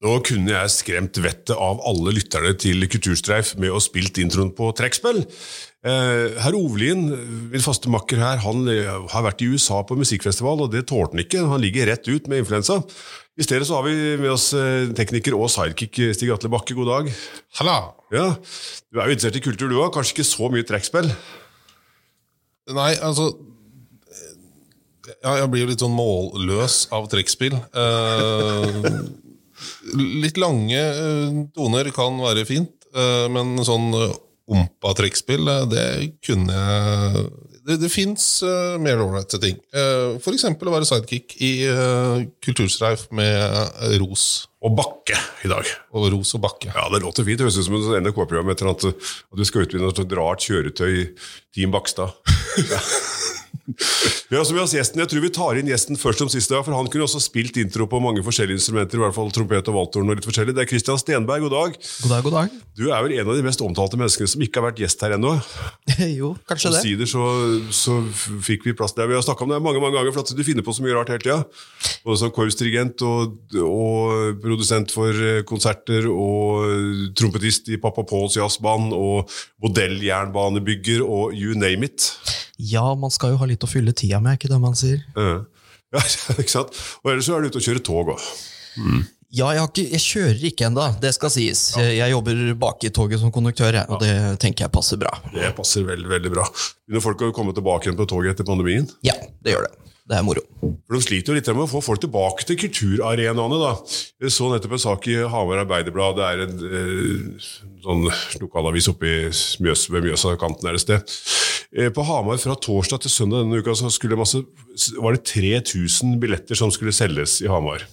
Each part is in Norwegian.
Nå kunne jeg skremt vettet av alle lytterne til Kulturstreif med å spilt introen på trekkspill. Eh, herr Ovlien, min faste makker her, han eh, har vært i USA på musikkfestival, og det tålte han ikke. Han ligger rett ut med influensa. I stedet så har vi med oss eh, tekniker og sidekick Stig Atle Bakke. God dag. Halla! Ja, Du er jo interessert i kultur, du òg. Kanskje ikke så mye trekkspill? Nei, altså ja, Jeg blir jo litt sånn målløs av trekkspill. Eh, litt lange eh, toner kan være fint, eh, men sånn eh, ompa-trekkspill, det kunne jeg Det, det fins mer ålreite ting. For F.eks. å være sidekick i Kulturstreif med Ros. Og Bakke i dag. Og Ros og Bakke. Ja, Det låter fint. Det høres ut som et NRK-program etter at, at du skal utvinne et rart kjøretøy. Team Bakstad. Vi har med oss gjesten. Jeg tror vi tar inn gjesten først som siste, for han kunne også spilt intro på mange forskjellige instrumenter, i hvert fall trompet og valthorn og litt forskjellig. Det er Christian Stenberg, god dag. God dag, god dag. Du er vel en av de mest omtalte menneskene som ikke har vært gjest her ennå. jo, kanskje det. Omsider så, så fikk vi plass der. Vi har snakka om det mange mange ganger, for at du finner på så mye rart hele tida. Både som korpsdirigent og, og produsent for eh, konserter og trompetist i Pappa Pauls jazzband og modelljernbanebygger og you name it. Ja, man skal jo ha litt å fylle tida med, er ikke det man sier? Ja, ja ikke sant? Og ellers så er du ute og kjører tog òg. Ja, jeg, ikke, jeg kjører ikke ennå, det skal sies. Jeg jobber bak i toget som konduktør, jeg, og det tenker jeg passer bra. Det passer veldig veldig bra. Begynner folk å komme tilbake igjen på toget etter pandemien? Ja, det gjør det. Det er moro. For De sliter jo litt med å få folk tilbake til kulturarenaene. da. Jeg så nettopp en sak i Hamar Arbeiderblad. Det er en eh, sånn lokalavis oppe Mjøs, ved Mjøsa-kanten her et sted. Eh, på Hamar fra torsdag til søndag denne uka så masse, var det 3000 billetter som skulle selges i Hamar.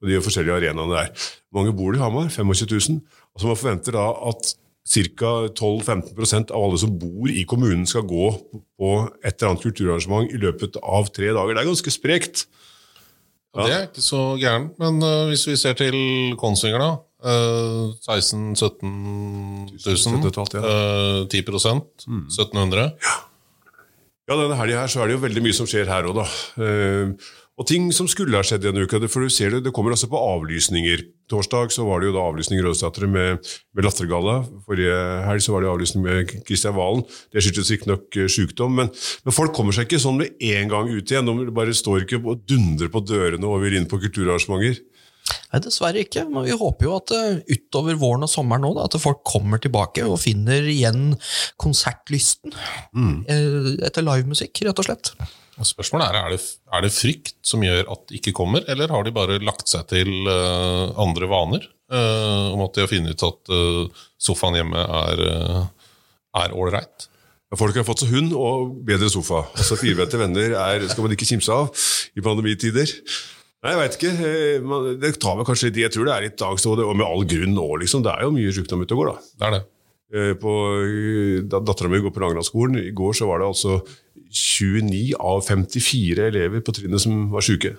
På de forskjellige arenaene der. Hvor mange bor det i Hamar? 25 000. Altså Man forventer da at ca. 12-15% av alle som bor i kommunen, skal gå på et eller annet kulturarrangement i løpet av tre dager. Det er ganske sprekt. Ja. Det er ikke så gærent, men uh, hvis vi ser til Kongsvinger, da. Uh, 16 000-17 000. Uh, 10 mm. 1700. Ja. ja, denne helga her så er det jo veldig mye som skjer her òg, da. Og ting som skulle ha skjedd denne uka. For du ser det, det kommer altså på avlysninger. Torsdag så var det jo da avlysning i Rådsteatret med, med Lattergalla. Forrige helg så var det avlysning med Kristian Valen. Det skyldtes riktignok sykdom, men, men, folk kommer seg ikke sånn med en gang ut igjen. De bare står ikke og dundrer på dørene og vil inn på kulturarrangementer. Nei, Dessverre ikke, men vi håper jo at uh, utover våren og sommeren nå, da, at folk kommer tilbake og finner igjen konsertlysten mm. uh, etter livemusikk, rett og slett. Spørsmålet er, er det, er det frykt som gjør at de ikke kommer, eller har de bare lagt seg til uh, andre vaner? Uh, om at de har funnet ut at uh, sofaen hjemme er ålreit? Folk har fått seg hund og bedre sofa. Altså Firbeinte venner er, skal man ikke kimse av i pandemitider. Nei, jeg veit ikke. Det tar vel kanskje litt Jeg tror det er litt angst, og med all grunn nå, liksom. Det er jo mye sykdom ute og går, da. Det er det. På, da Dattera mi går på Langlandsskolen, I går så var det altså 29 av 54 elever på trinnet som var syke.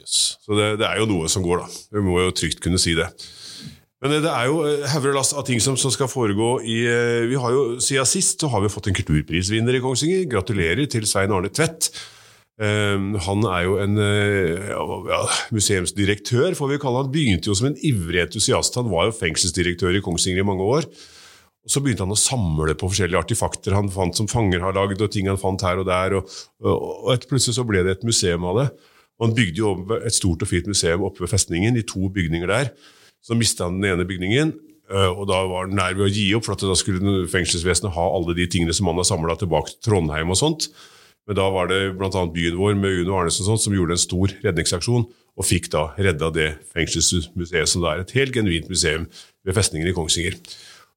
Yes. Så det, det, er jo noe som går, da. Vi må jo trygt kunne si det. Men det er jo hevre lass av ting som, som, skal foregå i vi har jo, Siden sist så har vi fått en kulturprisvinner i Kongsvinger. Gratulerer til Svein Arne Tvedt. Um, han er jo en ja, museumsdirektør, får vi kalle han. Begynte jo som en ivrig entusiast. Han var jo fengselsdirektør i Kongsvinger i mange år. Og Så begynte han å samle på forskjellige artifakter han fant som fanger har lagd, og ting han fant her og der. og, og, og Plutselig så ble det et museum av det. Og Han bygde jo et stort og fint museum oppe ved festningen, i to bygninger der. Så mista han den ene bygningen, øh, og da var han nær ved å gi opp, for da skulle fengselsvesenet ha alle de tingene som han har samla tilbake til Trondheim og sånt. Men da var det bl.a. byen vår med Uno Arnesen sånt, som gjorde en stor redningsaksjon, og fikk da redda det fengselsmuseet som da er et helt genuint museum ved festningen i Kongsvinger.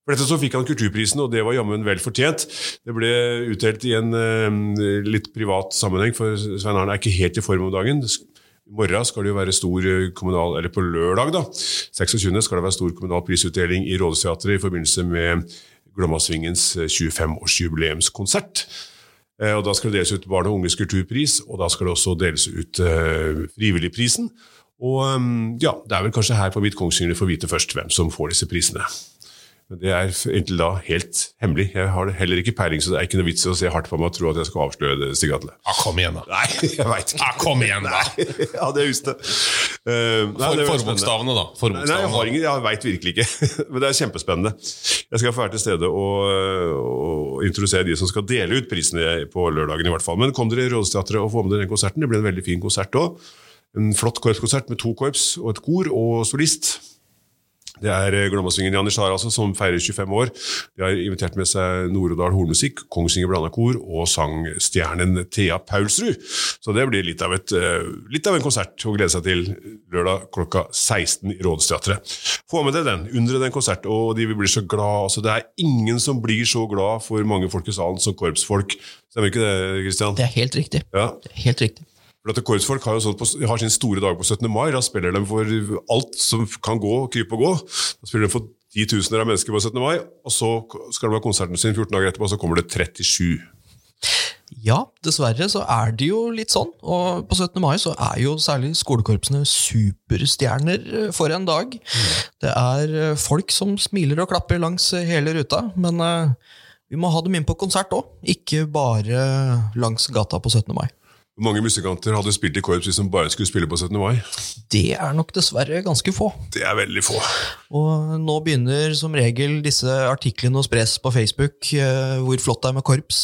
For dette så fikk han Kulturprisen, og det var jammen vel fortjent. Det ble utdelt i en uh, litt privat sammenheng, for Svein Arne er ikke helt i form om dagen. I morgen skal det jo være stor eh, kommunal, eller på lørdag, da, 26. skal det være stor kommunal prisutdeling i Rådhusteatret i forbindelse med Glommasvingens 25-årsjubileumskonsert. Eh, og Da skal det deles ut Barne og unges kulturpris, og da skal det også deles ut uh, Frivilligprisen. Og um, ja, Det er vel kanskje her på mitt Kongsvinger vi får vite først hvem som får disse prisene. Men det er inntil da helt hemmelig. Jeg har heller ikke peiling, så det er ikke noe vits i å se hardt på meg og tro at jeg skal avsløre det, Stig Atle. Ja, kom igjen, da. Nei, jeg vet ikke. Ja, kom igjen, da! ja, det husker jeg. Uh, nei, For, forbokstavene, da. Nei, jeg Forbokstavene. har ingen, jeg veit virkelig ikke. Men det er kjempespennende. Jeg skal få være til stede og, og introdusere de som skal dele ut prisene på lørdagen. i hvert fall. Men kom dere i Rådhusteatret og få med dere den konserten. Det ble en veldig fin konsert òg. En flott korpskonsert med to korps og et kor og solist. Det er eh, Glommasvingen Janni Skjar altså, som feirer 25 år. De har invitert med seg Nord-Odal hornmusikk, Kongsvinger Blanda Kor og sangstjernen Thea Paulsrud. Så det blir litt av, et, eh, litt av en konsert å glede seg til lørdag klokka 16 i Rådsteatret. Få med deg den undre den konserten, og de vil bli så glad. Altså, det er ingen som blir så glad for mange folk i salen som korpsfolk. Stemmer ikke det, Kristian? Det er helt riktig. Ja. Det er helt riktig. For at Korpsfolk har på, har sin store dag på 17. mai. Da spiller de for alt som kan gå, krype og gå. Da spiller de for titusener av mennesker på 17. mai, og så skal de ha konserten sin 14 dager etterpå, og så kommer det 37. Ja, dessverre så er det jo litt sånn. Og på 17. mai så er jo særlig skolekorpsene superstjerner eh, for en dag. Det er eh, folk som smiler og klapper langs hele ruta, men eh, vi må ha dem inn på konsert òg, ikke bare langs gata på 17. mai. Hvor mange musikanter hadde spilt i korps hvis de bare skulle spille på 17. mai? Det er nok dessverre ganske få. Det er veldig få. Og nå begynner som regel disse artiklene å spres på Facebook, eh, hvor flott det er med korps.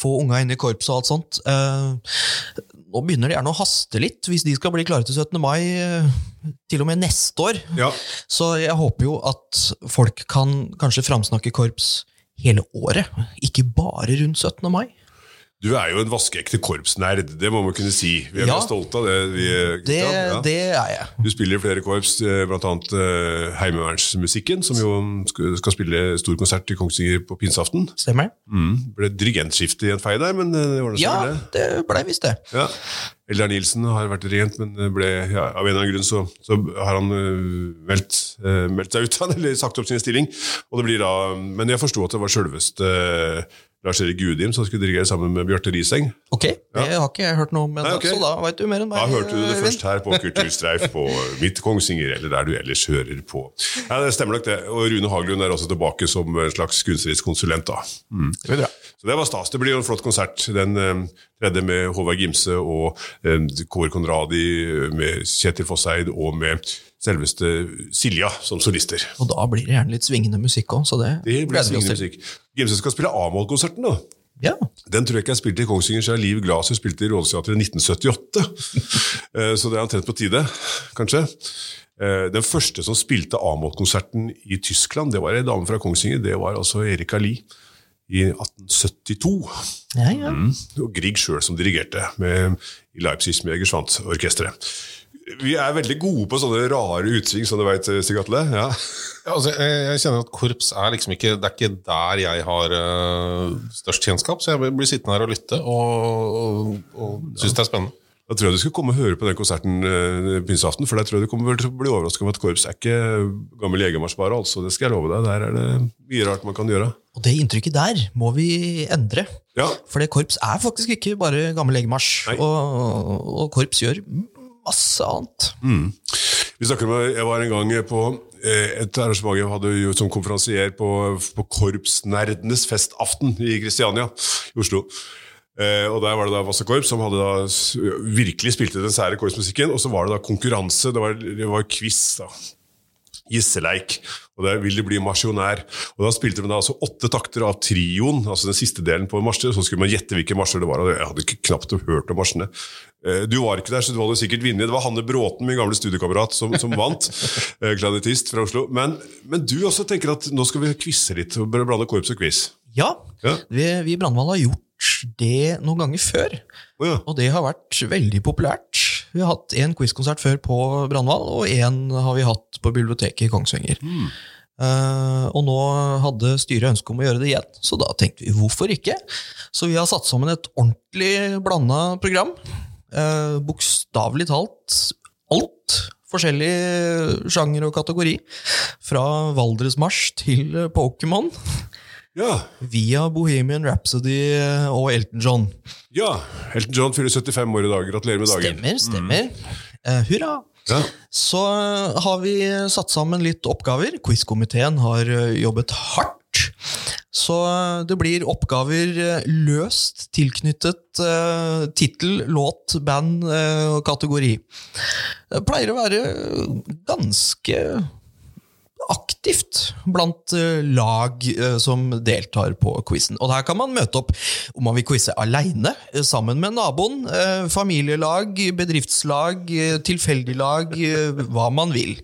Få unga inn i korps og alt sånt. Eh, nå begynner det gjerne å haste litt, hvis de skal bli klare til 17. mai, eh, til og med neste år. Ja, Så jeg håper jo at folk kan kanskje framsnakke korps hele året, ikke bare rundt 17. mai. Du er jo en vaskeekte korpsnerd, det må man kunne si. Vi er Ja. stolte av det. Vi, Det. Ja. det er jeg. Du spiller i flere korps, bl.a. blant annet eh, Heimevernsmusikken, som jo skal skal spille stor konsert i Kongsvinger på pinseaften. Stemmer? Mm. Ble dirigentskifte i en fei der, men eh, det var det Ja, det. det blei visst det. Ja. Eldar Nilsen har vært dirigent, men ble, ja, av en eller annen grunn så, så har han meldt, meldt seg ut, eller sagt opp sin stilling. Og det blir da, men jeg forsto at det var sjølveste øh, Lars-Erik Gudim som skulle dirigere sammen med Bjarte Riseng. Ok, det har ikke jeg hørt noe om okay. Så da veit du mer enn meg. Da hørte du det først her på Kulturstreif på Midt Kongsvinger, eller der du ellers hører på. Ja, Det stemmer nok det. Og Rune Haglund er også tilbake som en slags kunstnerisk konsulent. da. Det er bra. Så det var stas. Det blir jo en flott konsert. Den eh, tredje med Håvard Gimse og Kår Kåre Konradi eh, med Kjetil Fosseid og med selveste Silja som solister. Og da blir det gjerne litt svingende musikk òg, så det, Det blir svingende musikk. Gimse skal spille A-mål-konserten, da. Ja, Den tror jeg ikke jeg spilte i Kongsvinger siden Liv Glaser spilte i Rådhusteatret i 1978. Eh, Så det er omtrent på tide, kanskje. Eh, Den første som spilte A-mål-konserten i Tyskland, det var ei dame fra Kongsvinger. Det var altså Erika Lie i 1872. ja, ja. Mm. Og Grieg sjøl som dirigerte med, i Leipzig med Egersvant-orkesteret. Vi er veldig gode på sånne rare utsving, som du veit, Stig Atle. Ja. Ja, altså, jeg, jeg kjenner at korps er liksom ikke Det er ikke der jeg har uh, størst kjennskap, så jeg blir sittende her og lytte og, og, og syns det er spennende. Da tror jeg du skal komme og høre på den konserten uh, pinseaften, for der tror jeg du kommer til å bli overrasket over at korps er ikke gammel jegermarsj bare, altså. Det skal jeg love deg. Der er det mye rart man kan gjøre. Og det inntrykket der må vi endre. Ja, For det korps er faktisk ikke bare gammel jegermarsj. Og, og korps gjør masse annet. Vi snakker om, Jeg var en gang på eh, et arrangement jeg hadde gjort som konferansier på, på Korpsnerdenes festaften i Kristiania i Oslo. Eh, og Der var det da masse korps som hadde da virkelig spilte den sære korpsmusikken. Og så var det da konkurranse, det var, det var quiz. da gisseleik. Og der vil det bli marsjonær. Og da spilte man da altså åtte takter av trioen, altså den siste delen på marsjer. Så skulle man gjette hvilke marsjer det var. og Jeg hadde ikke knapt hørt om marsjene. Eh, Du var ikke der, så du hadde sikkert vunnet. Det var Hanne Bråten, min gamle studiekamerat, som, som vant. eh, fra Oslo. Men, men du også tenker at nå skal vi quize litt, og blande korps og quiz. Ja, Ja. vi, vi i Brannvall har gjort det noen ganger før. Oh, ja. Og det har vært veldig populært. Vi har hatt én quizkonsert før på Brannval, og én har vi hatt på biblioteket i Kongsvinger. Eh, og nå hadde styret ønske om å gjøre det igjen, så da tenkte vi hvorfor ikke? Så vi har satt sammen et ordentlig blanda program. Uh, Bokstavelig talt alt. Forskjellig sjanger og kategori. Fra Valdresmarsj til Pokémon. Ja. Via Bohemian Rhapsody og Elton John. Ja. Elton John fyller 75 år i dag. Gratulerer med dagen. Stemmer, stemmer. Eh, hurra! Ja. så har vi satt sammen litt oppgaver. Quizkomiteen har eh, jobbet hardt. Så det blir oppgaver eh, løst tilknyttet uh, tittel, låt, band eh, og kategori. Det pleier å være ganske aktivt blant eh, lag eh, som deltar på quizen. Og her kan man møte opp om man vil quize aleine, eh, sammen med naboen, familielag, bedriftslag, tilfeldig lag, hva man vil.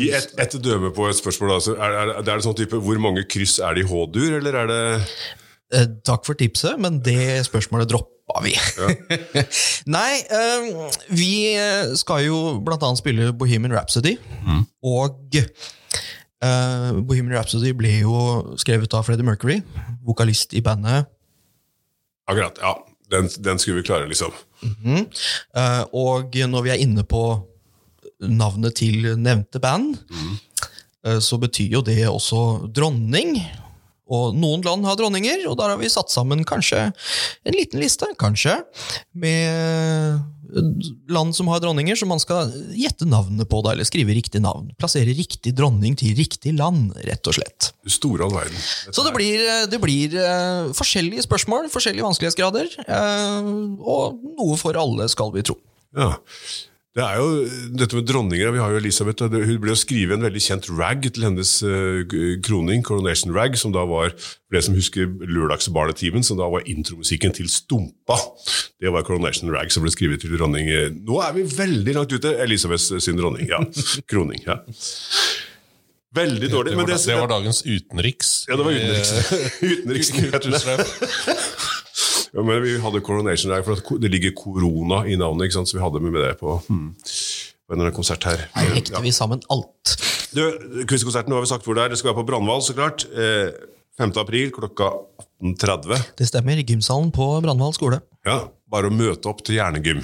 Gi ett et døme på et spørsmål. Altså. Er, er, er det sånn type, Hvor mange kryss er det i H-dur, eller er det Takk for tipset, men det spørsmålet droppa vi. Nei, eh, vi skal jo blant annet spille Bohemian Rhapsody. Og uh, Bohemian Rhapsody ble jo skrevet av Freddie Mercury, vokalist i bandet. Akkurat. Ja, den, den skulle vi klare, liksom. Eh, og når vi er inne på navnet til nevnte band, eh, så betyr jo det også dronning. Og noen land har dronninger, og der har vi satt sammen kanskje en liten liste, kanskje, med land som har dronninger, så man skal gjette navnet på da, eller skrive riktig navn. Plassere riktig dronning til riktig land, rett og slett. Store all verden. Så det blir, det blir uh, forskjellige spørsmål, forskjellige vanskelighetsgrader, uh, og noe for alle, skal vi tro. Ja. Det er jo dette med dronninger. Vi har jo Elisabeth, Hun ble jo skrevet en veldig kjent rag til hennes eh, kroning, Coronation Rag, som da var for det som husker Lørdagsbarnetimen, som da var intromusikken til Stumpa. Det var Coronation Rag som ble skrevet til dronning. Nå er vi veldig langt ute. Elisabeth sin dronning. ja. Kroning. ja. Veldig dårlig. Det men var, det, det var dagens utenriks. Ja, det var utenriks. Utenriksnyhetene. Ja, men vi hadde Coronation der, for det ligger korona i navnet, ikke sant? så vi hadde med det på, hmm, på en eller annen konsert her. Her hekter vi sammen alt. Du, Quizkonserten, nå har vi sagt hvor det er. Det skal være på Brandval, så klart. Eh, 5. april klokka 18.30. Det stemmer, gymsalen på Brandval skole. Ja, bare å møte opp til hjernegym.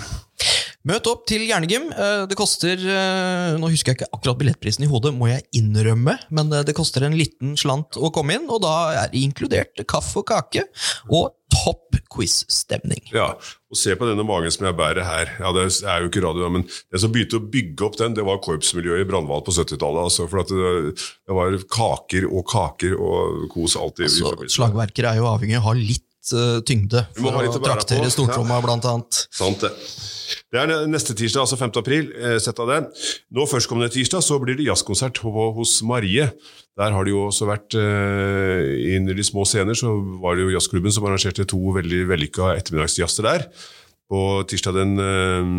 Møt opp til hjernegym. Eh, Det koster eh, Nå husker jeg ikke akkurat billettprisen i hodet, må jeg innrømme, men eh, det koster en liten slant å komme inn, og da er det inkludert kaffe og kake og topp quiz-stemning. Ja, og se på denne magen som jeg bærer her. Ja, Det er jo ikke radio, men det som begynte å bygge opp den, det var korpsmiljøet i Brandval på 70-tallet. Altså, for at det, det var kaker og kaker og kos alltid. Altså, Så slagverker er jo avhengig av å ha litt eh, tyngde Vi må for litt å å traktere stortromma, blant annet. Sant det. Det er neste tirsdag, altså 5. april. Eh, sett av det. Nå førstkommende tirsdag så blir det jazzkonsert hos Marie. Der har det jo også vært eh, i de små scener så var det jo jazzklubben som arrangerte to veldig vellykka ettermiddagsjazzer der. På tirsdag den eh,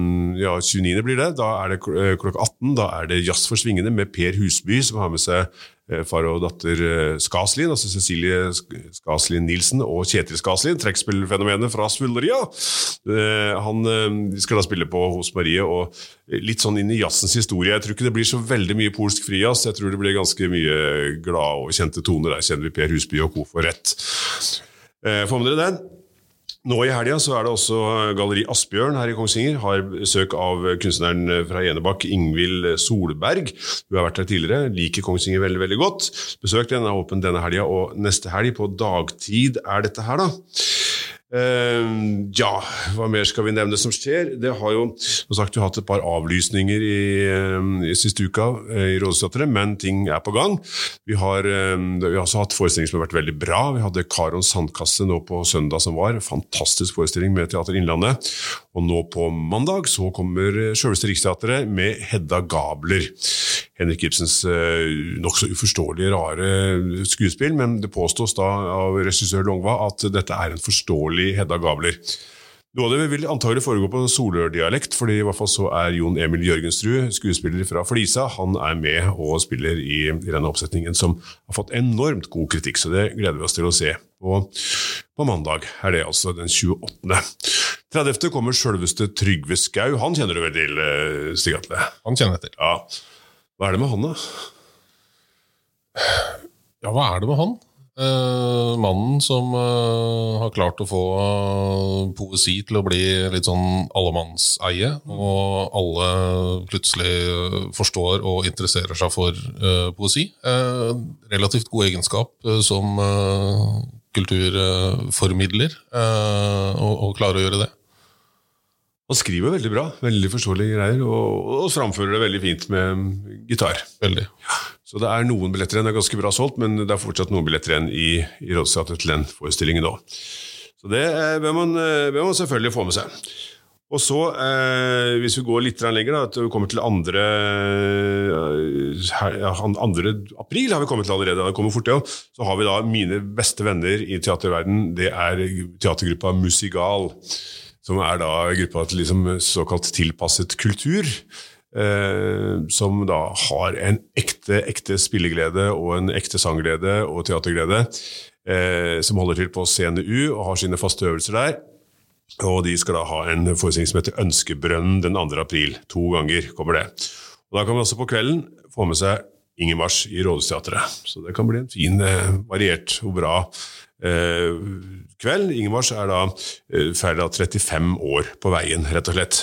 ja, 29. blir det. Da er det eh, klokka 18. Da er det Jazz for svingende med Per Husby, som har med seg far og datter Skaslien, Skaslin, altså Cecilie Skaslien Nilsen og Kjetil Skaslin, trekkspillfenomenet fra Svulleria. Eh, Han eh, skal da spille på hos Marie, og litt sånn inn i jazzens historie. Jeg tror ikke det blir så veldig mye polsk frijazz. Jeg tror det blir ganske mye glade og kjente toner. Der kjenner vi Per Husby og co. for rett. Får Få med dere den. Nå i helga er det også Galleri Asbjørn her i Kongsvinger. Har besøk av kunstneren fra Enebakk, Ingvild Solberg. Hun har vært her tidligere, liker Kongsvinger veldig veldig godt. Besøk den er åpen denne helga, og neste helg på dagtid er dette her, da. Eh, ja, hva mer skal vi nevne som skjer? Det har jo som sagt, vi har hatt et par avlysninger i, eh, i siste uka eh, i Rådhusteatret, men ting er på gang. Vi har, vi har også hatt forestillinger som har vært veldig bra. Vi hadde Karons sandkasse nå på søndag som var. Fantastisk forestilling med Teater Innlandet. Og nå på mandag så kommer Sjølveste Riksteatret med Hedda Gabler. Henrik Ibsens eh, nokså uforståelige, rare skuespill, men det påstås da av regissør Longva at dette er en forståelig Hedda Gabler. Noe av det vil antagelig foregå på solørdialekt, fordi i hvert fall så er Jon Emil Jørgensrud, skuespiller fra Flisa, han er med og spiller i, i denne oppsetningen som har fått enormt god kritikk, så det gleder vi oss til å se. Og på mandag er det altså den 28. 30. kommer sjølveste Trygve Skau. Han kjenner du vel til, eh, Stig Atle? Han kjenner jeg til. Ja. Hva er det med han, da? Ja, hva er det med han? Eh, mannen som uh, har klart å få uh, poesi til å bli litt sånn allemannseie, og alle plutselig forstår og interesserer seg for poesi. Relativt god egenskap som kulturformidler, og, og klare å gjøre det. Han skriver veldig bra, veldig forståelige greier, og, og framfører det veldig fint med gitar. Veldig. Så det er noen billetter igjen. Det er ganske bra solgt, men det er fortsatt noen billetter igjen i, i Rådsteatret til den forestillingen òg. Så det eh, bør man, eh, bør man selvfølgelig få med seg. Og så, eh, hvis vi går litt lenger, da, at vi kommer til andre, eh, her- ja, 2. april, har vi kommet til allerede, det kommer fort det også. så har vi da mine beste venner i teaterverden, det er teatergruppa Musigal, som er da gruppa til liksom såkalt tilpasset kultur. Eh, som da har en ekte, ekte spilleglede og en ekte sangglede og teaterglede. Eh, som holder til på CNU og har sine faste øvelser der. Og de skal da ha en forestilling som heter Ønskebrønnen den 2. april. To ganger kommer det. Og Da kan man også på kvelden få med seg Inger Mars i Rådhusteatret. Så det kan bli en fin, eh, variert og bra eh, kveld. Ingemars er da eh, ferdig av 35 år på veien, rett og slett.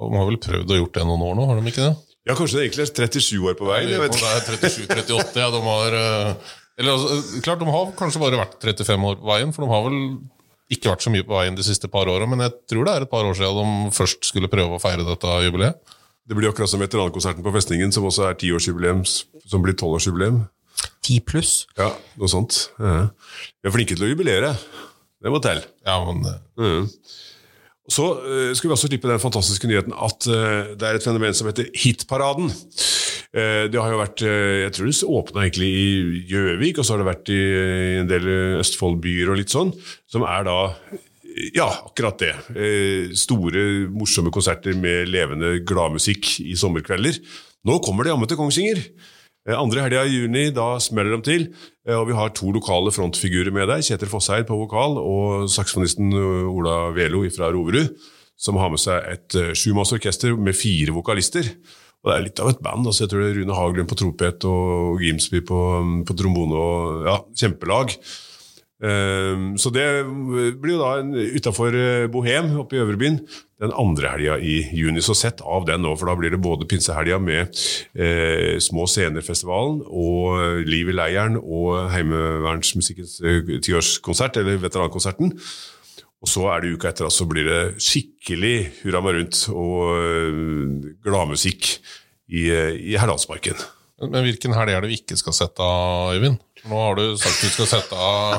De har vel prøvd å gjort det noen år nå, har de ikke det? Ja, kanskje det egentlig er 37 år på veien. jeg vet ikke. det er 37-38, ja. De har eh, Eller altså, klart, de har kanskje bare vært 35 år på veien, for de har vel ikke vært så mye på veien de siste par åra, men jeg tror det er et par år siden de først skulle prøve å feire dette jubileet. Det blir akkurat som veterankonserten på Festningen, som også er tiårsjubileum, som blir tolvårsjubileum. Ti pluss. Ja, noe sånt. Ja. Vi er flinke til å jubilere. Det må til. Ja, men eh, Mm. Så uh, skal vi også slippe den fantastiske nyheten at uh, det er et fenomen som heter Hitparaden. Uh, det har jo vært eh, Jeg tror det åpna egentlig i Gjøvik, og så har det vært i, i en del Østfold-byer og litt sånn, som er da ja, akkurat det. Eh, store, morsomme konserter med levende gladmusikk i sommerkvelder. Nå kommer de jammen til Kongsvinger. Eh, Andre helga i juni, da smeller de til. eh, Og vi har to lokale frontfigurer med deg. Kjetil Fosseid på vokal og saksofonisten Ola Velo fra Roverud. Som har med seg et sjumannsorkester med fire vokalister. Og det er litt av et band. altså Jeg tror det er Rune Haglund på tropet og Gimsby på, på trombone. og ja, Kjempelag. Ehm, Så det blir jo da utafor Bohem, oppe i Øvrebyen, den andre helga i juni. Så sett av den nå, for da blir det både pinsehelga med eh, Små Scener-festivalen og Liv i leiren og Heimevernsmusikkens eh, tiårskonsert, eller veterankonserten. Og så er det uka etter, så blir det skikkelig hurra meg rundt og eh, gladmusikk i, eh, i Herlandsparken. Men hvilken helg er det vi ikke skal sette av, Øyvind? Nå har du sagt du skal sette av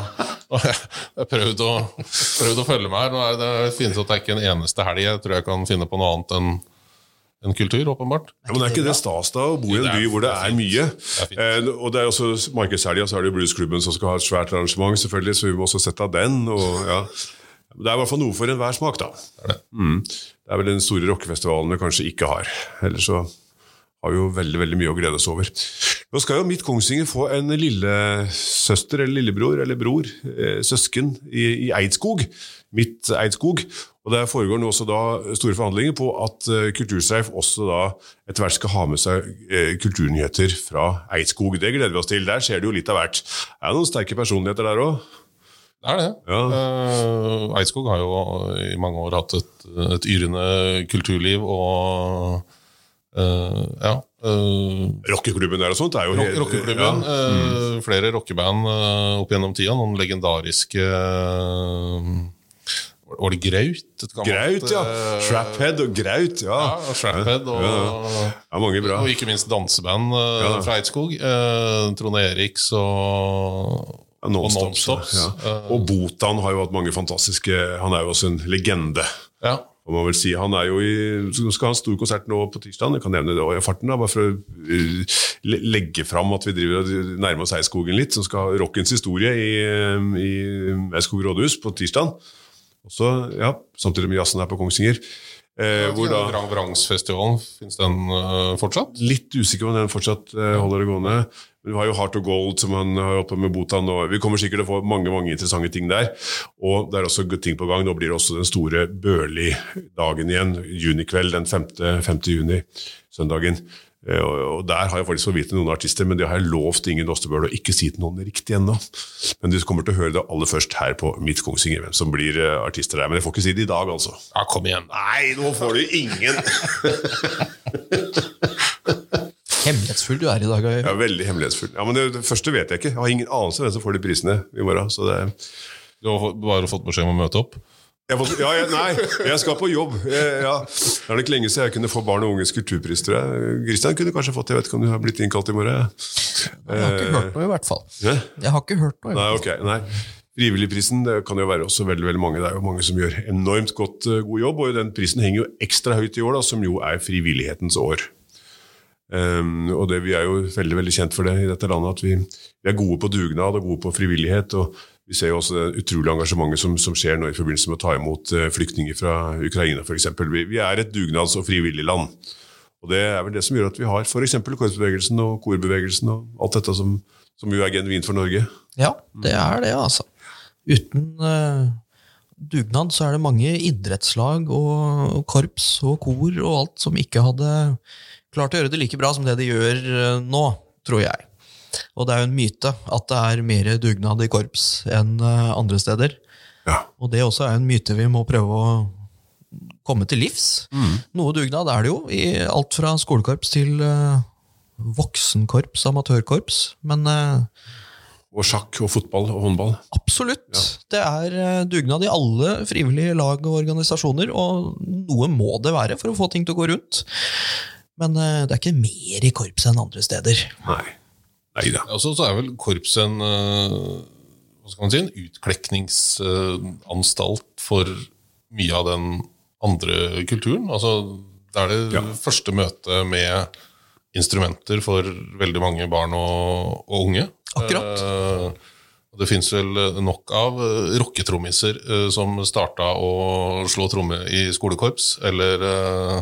og Jeg har prøvd prøvd å følge med her. Nå er det, det finnes at det er ikke en eneste helg jeg tror jeg kan finne på noe annet enn en kultur, åpenbart. Ja, men er ikke det stas da å bo i en er- by hvor det det er er mye? Det er. Eh, og det er også markedshelga, så er det Bluesklubben som skal ha et svært arrangement, selvfølgelig, så vi må også sette av den. Og, ja. Det er i hvert fall noe for enhver smak, da. Mm. Det er vel den store rockefestivalen vi kanskje ikke har. Ellers så har vi jo veldig veldig mye å glede oss over. Nå skal jo Mitt Kongsvinger få en lillesøster eller lillebror eller bror, eh, søsken, i, i Eidskog. Mitt Eidskog. Og Der foregår nå også da store forhandlinger på at eh, Kulturstreif også da etter hvert skal ha med seg eh, kulturnyheter fra Eidskog. Det gleder vi oss til. Der skjer det jo litt av hvert. Er det noen sterke personligheter der òg? Det er det. Ja. Eh, Eidskog har jo i mange år hatt et, et yrende kulturliv og eh, ja. Uh, Rockeklubben der og sånt er jo Rock, rockeklubben. Ja. eh, flere rockeband opp gjennom tida. Noen legendariske Var det Graut? Graut, ja. Traphead og Graut. Ja. Ja, Traphead og, ja, mange bra. og ikke minst danseband fra Eidskog. Trond Eriks og, Nonstops. Nonstops. Ja. Og Botan har jo hatt mange fantastiske Han er jo også en legende. ja. Må man vil si. Han er jo i, skal ha en stor konsert nå på tirsdag. Jeg kan nevne det i farten, da, bare for å uh, legge fram at vi driver og nærmer oss Eidskogen litt. Som skal ha rockens historie i, um, i Eidskog rådhus på tirsdag. Og ja, Samtidig med jazzen her på Kongsvinger. Eh, hvor da Vrang Vrangsfestivalen, fins den uh, fortsatt? Litt usikker på om den fortsatt uh, holder det gående. Men Vi har jo Heart of Gold, som han har oppe med Botan. Og vi kommer sikkert til å få mange mange interessante ting der. Og det er også ting på gang. Nå blir det også den store Børli-dagen igjen. Junikveld den 5. 5. juni. Søndagen. Eh, Og, Der har jeg faktisk fått vite noen artister, men det har jeg lovt Ingen Ostebøl å ikke si til noen riktig ennå. Men du kommer til å høre det aller først her på Mitt Kongsvinger, hvem som blir eh, artister der. Men jeg får ikke si det i dag, altså. Ja, kom igjen. Nei, nå får du ingen! Hemmelighetsfull du er i dag. Ja, Veldig hemmelighetsfull. Ja, men det, det første vet jeg ikke. Jeg har ingen anelse hvem som får de prisene i morgen. Så det, Du har bare fått beskjed om å møte opp? Jeg får, ja, jeg, nei, jeg skal på jobb. Jeg, ja. Det er nok lenge siden jeg kunne få barn og unges kulturpris. tror jeg. Kristian kunne kanskje fått det. Jeg vet ikke om du har blitt innkalt i morgen? Jeg har ikke hørt noe, i hvert fall. Hæ? Jeg har ikke hørt noe. Nei, ok. Nei. Frivilligprisen det kan jo være også veldig veldig mange. Det er jo mange som gjør enormt godt, eh, god jobb, og den prisen henger jo ekstra høyt i år, da, som jo er frivillighetens år. Um, og det, Vi er jo veldig veldig kjent for det i dette landet, at vi, vi er gode på dugnad og gode på frivillighet. og Vi ser jo også det utrolige engasjementet som, som skjer nå i forbindelse med å ta imot eh, flyktninger fra Ukraina f.eks. Vi, vi er et dugnads- og frivillig land. Og Det er vel det som gjør at vi har f.eks. korpsbevegelsen og korbevegelsen og alt dette som, som jo er genuint for Norge. Ja, det er det, altså. Uten uh, dugnad så er det mange idrettslag og, korps og kor og alt som ikke hadde klart å gjøre det like bra som det de gjør uh, nå, tror jeg. Og det er jo en myte at det er mer dugnad i korps enn eh, andre steder. Ja. Og det også er en myte vi må prøve å komme til livs. Noe dugnad er det jo, i alt fra skolekorps til eh, voksenkorps, amatørkorps. Men eh, Og sjakk og fotball og håndball. Absolutt. Det er dugnad i alle frivillige lag og organisasjoner, og noe må det være for å få ting til å gå rundt. Men det er ikke mer i korps enn andre steder. Nei. Nei da. Og så er vel korps en, eh, hva skal man si, en utklekkingsanstalt for mye av den andre kulturen. Altså, det er det Ja. første møtet med instrumenter for veldig mange barn og, og unge. Akkurat. Eh, det fins vel nok av eh, rocketrommiser eh, som starta å slå tromme i skolekorps, eller, eh,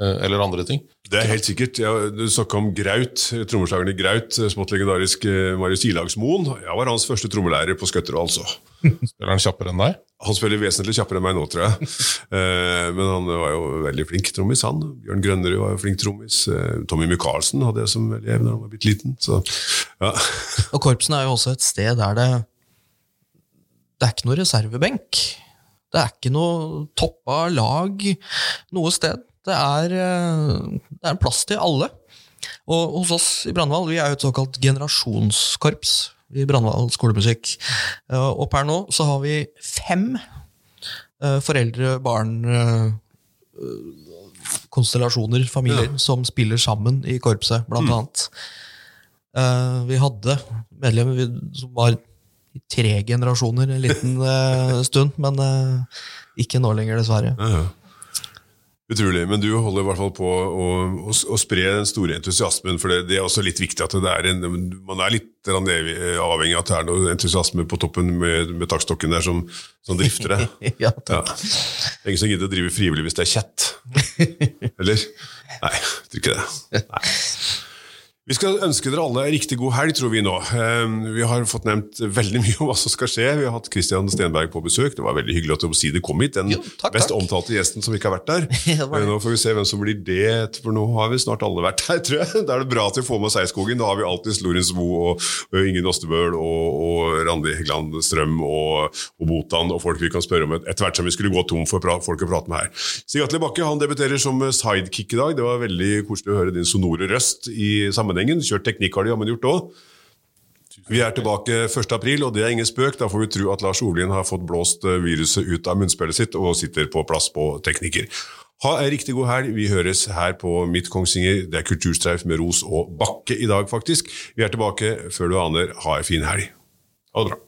eller andre ting. Det er helt sikkert. Ja, du snakka om Graut, trommeslageren i Graut, smått legendarisk eh, Marius Ilagsmoen. Jeg var hans første trommelærer på Skøtterud, altså. Spiller han kjappere enn deg? Han spiller vesentlig kjappere enn meg nå, tror jeg. Eh, Men han var jo veldig flink trommis, han. Bjørn Grønnerud var jo flink trommis. Eh, Tommy Michaelsen hadde jeg som elev da han var bitte liten. Så, ja. Og korpsen er jo også et sted der det Det er ikke noe reservebenk. Det er ikke noe toppa lag noe sted. Det er, eh, det er plass til alle. Og hos oss i Brandval, vi er jo et såkalt generasjonskorps i Brandval skolemusikk. Eh, Og per nå så har vi fem eh, foreldre, barn, eh, konstellasjoner, familier, som spiller sammen i korpset, blant annet. Eh, vi hadde medlemmer som var i tre generasjoner en liten stund, men ikke nå lenger, dessverre. Ja, ja. Utrolig. Men du holder i hvert fall på å, å, å spre den store entusiasmen, for det, det er også litt viktig at det er en, man er litt avhengig av at det er noe entusiasme på toppen med, med takstokken der som, som drifter det. Ja, Ja. takk. Det er ingen som gidder å drive frivillig hvis det er kjett. Eller? Nei, jeg tror ikke det. Nei. Vi skal ønske dere alle en riktig god helg, tror vi nå. Eh, Vi har fått nevnt veldig mye om hva som skal skje. Vi har hatt Kristian Stenberg på besøk. Det var veldig hyggelig at du omsider kom hit. Den Jo, takk, best takk. omtalte gjesten som ikke har vært der. Ja. Eh, Nå får vi se hvem som blir det, for nå har vi snart alle vært her, tror jeg. Da er det bra at vi får med Seierskogen. Da har vi alltid Lorentz Moe og, og Ingen Ostebøl og, og Randi Hegeland Strøm og, og Botan og folk vi kan spørre om et- etter hvert som vi skulle gå tom for folk å prate med her. Stig Atle Bakke han debuterer som sidekick i dag. Det var veldig koselig å høre din sonore røst i sammenhengen. Kjørt teknikk har de jammen gjort òg. Vi er tilbake 1. april, og det er ingen spøk. Da får vi tro at Lars Olien har fått blåst eh, viruset ut av munnspillet sitt og sitter på plass på tekniker. Ha ei riktig god helg. Vi høres her på Mitt Kongsvinger. Det er Kulturstreif med Ros og Bakke i dag, faktisk. Vi er tilbake før du aner. Ha ei fin helg. Ha det bra.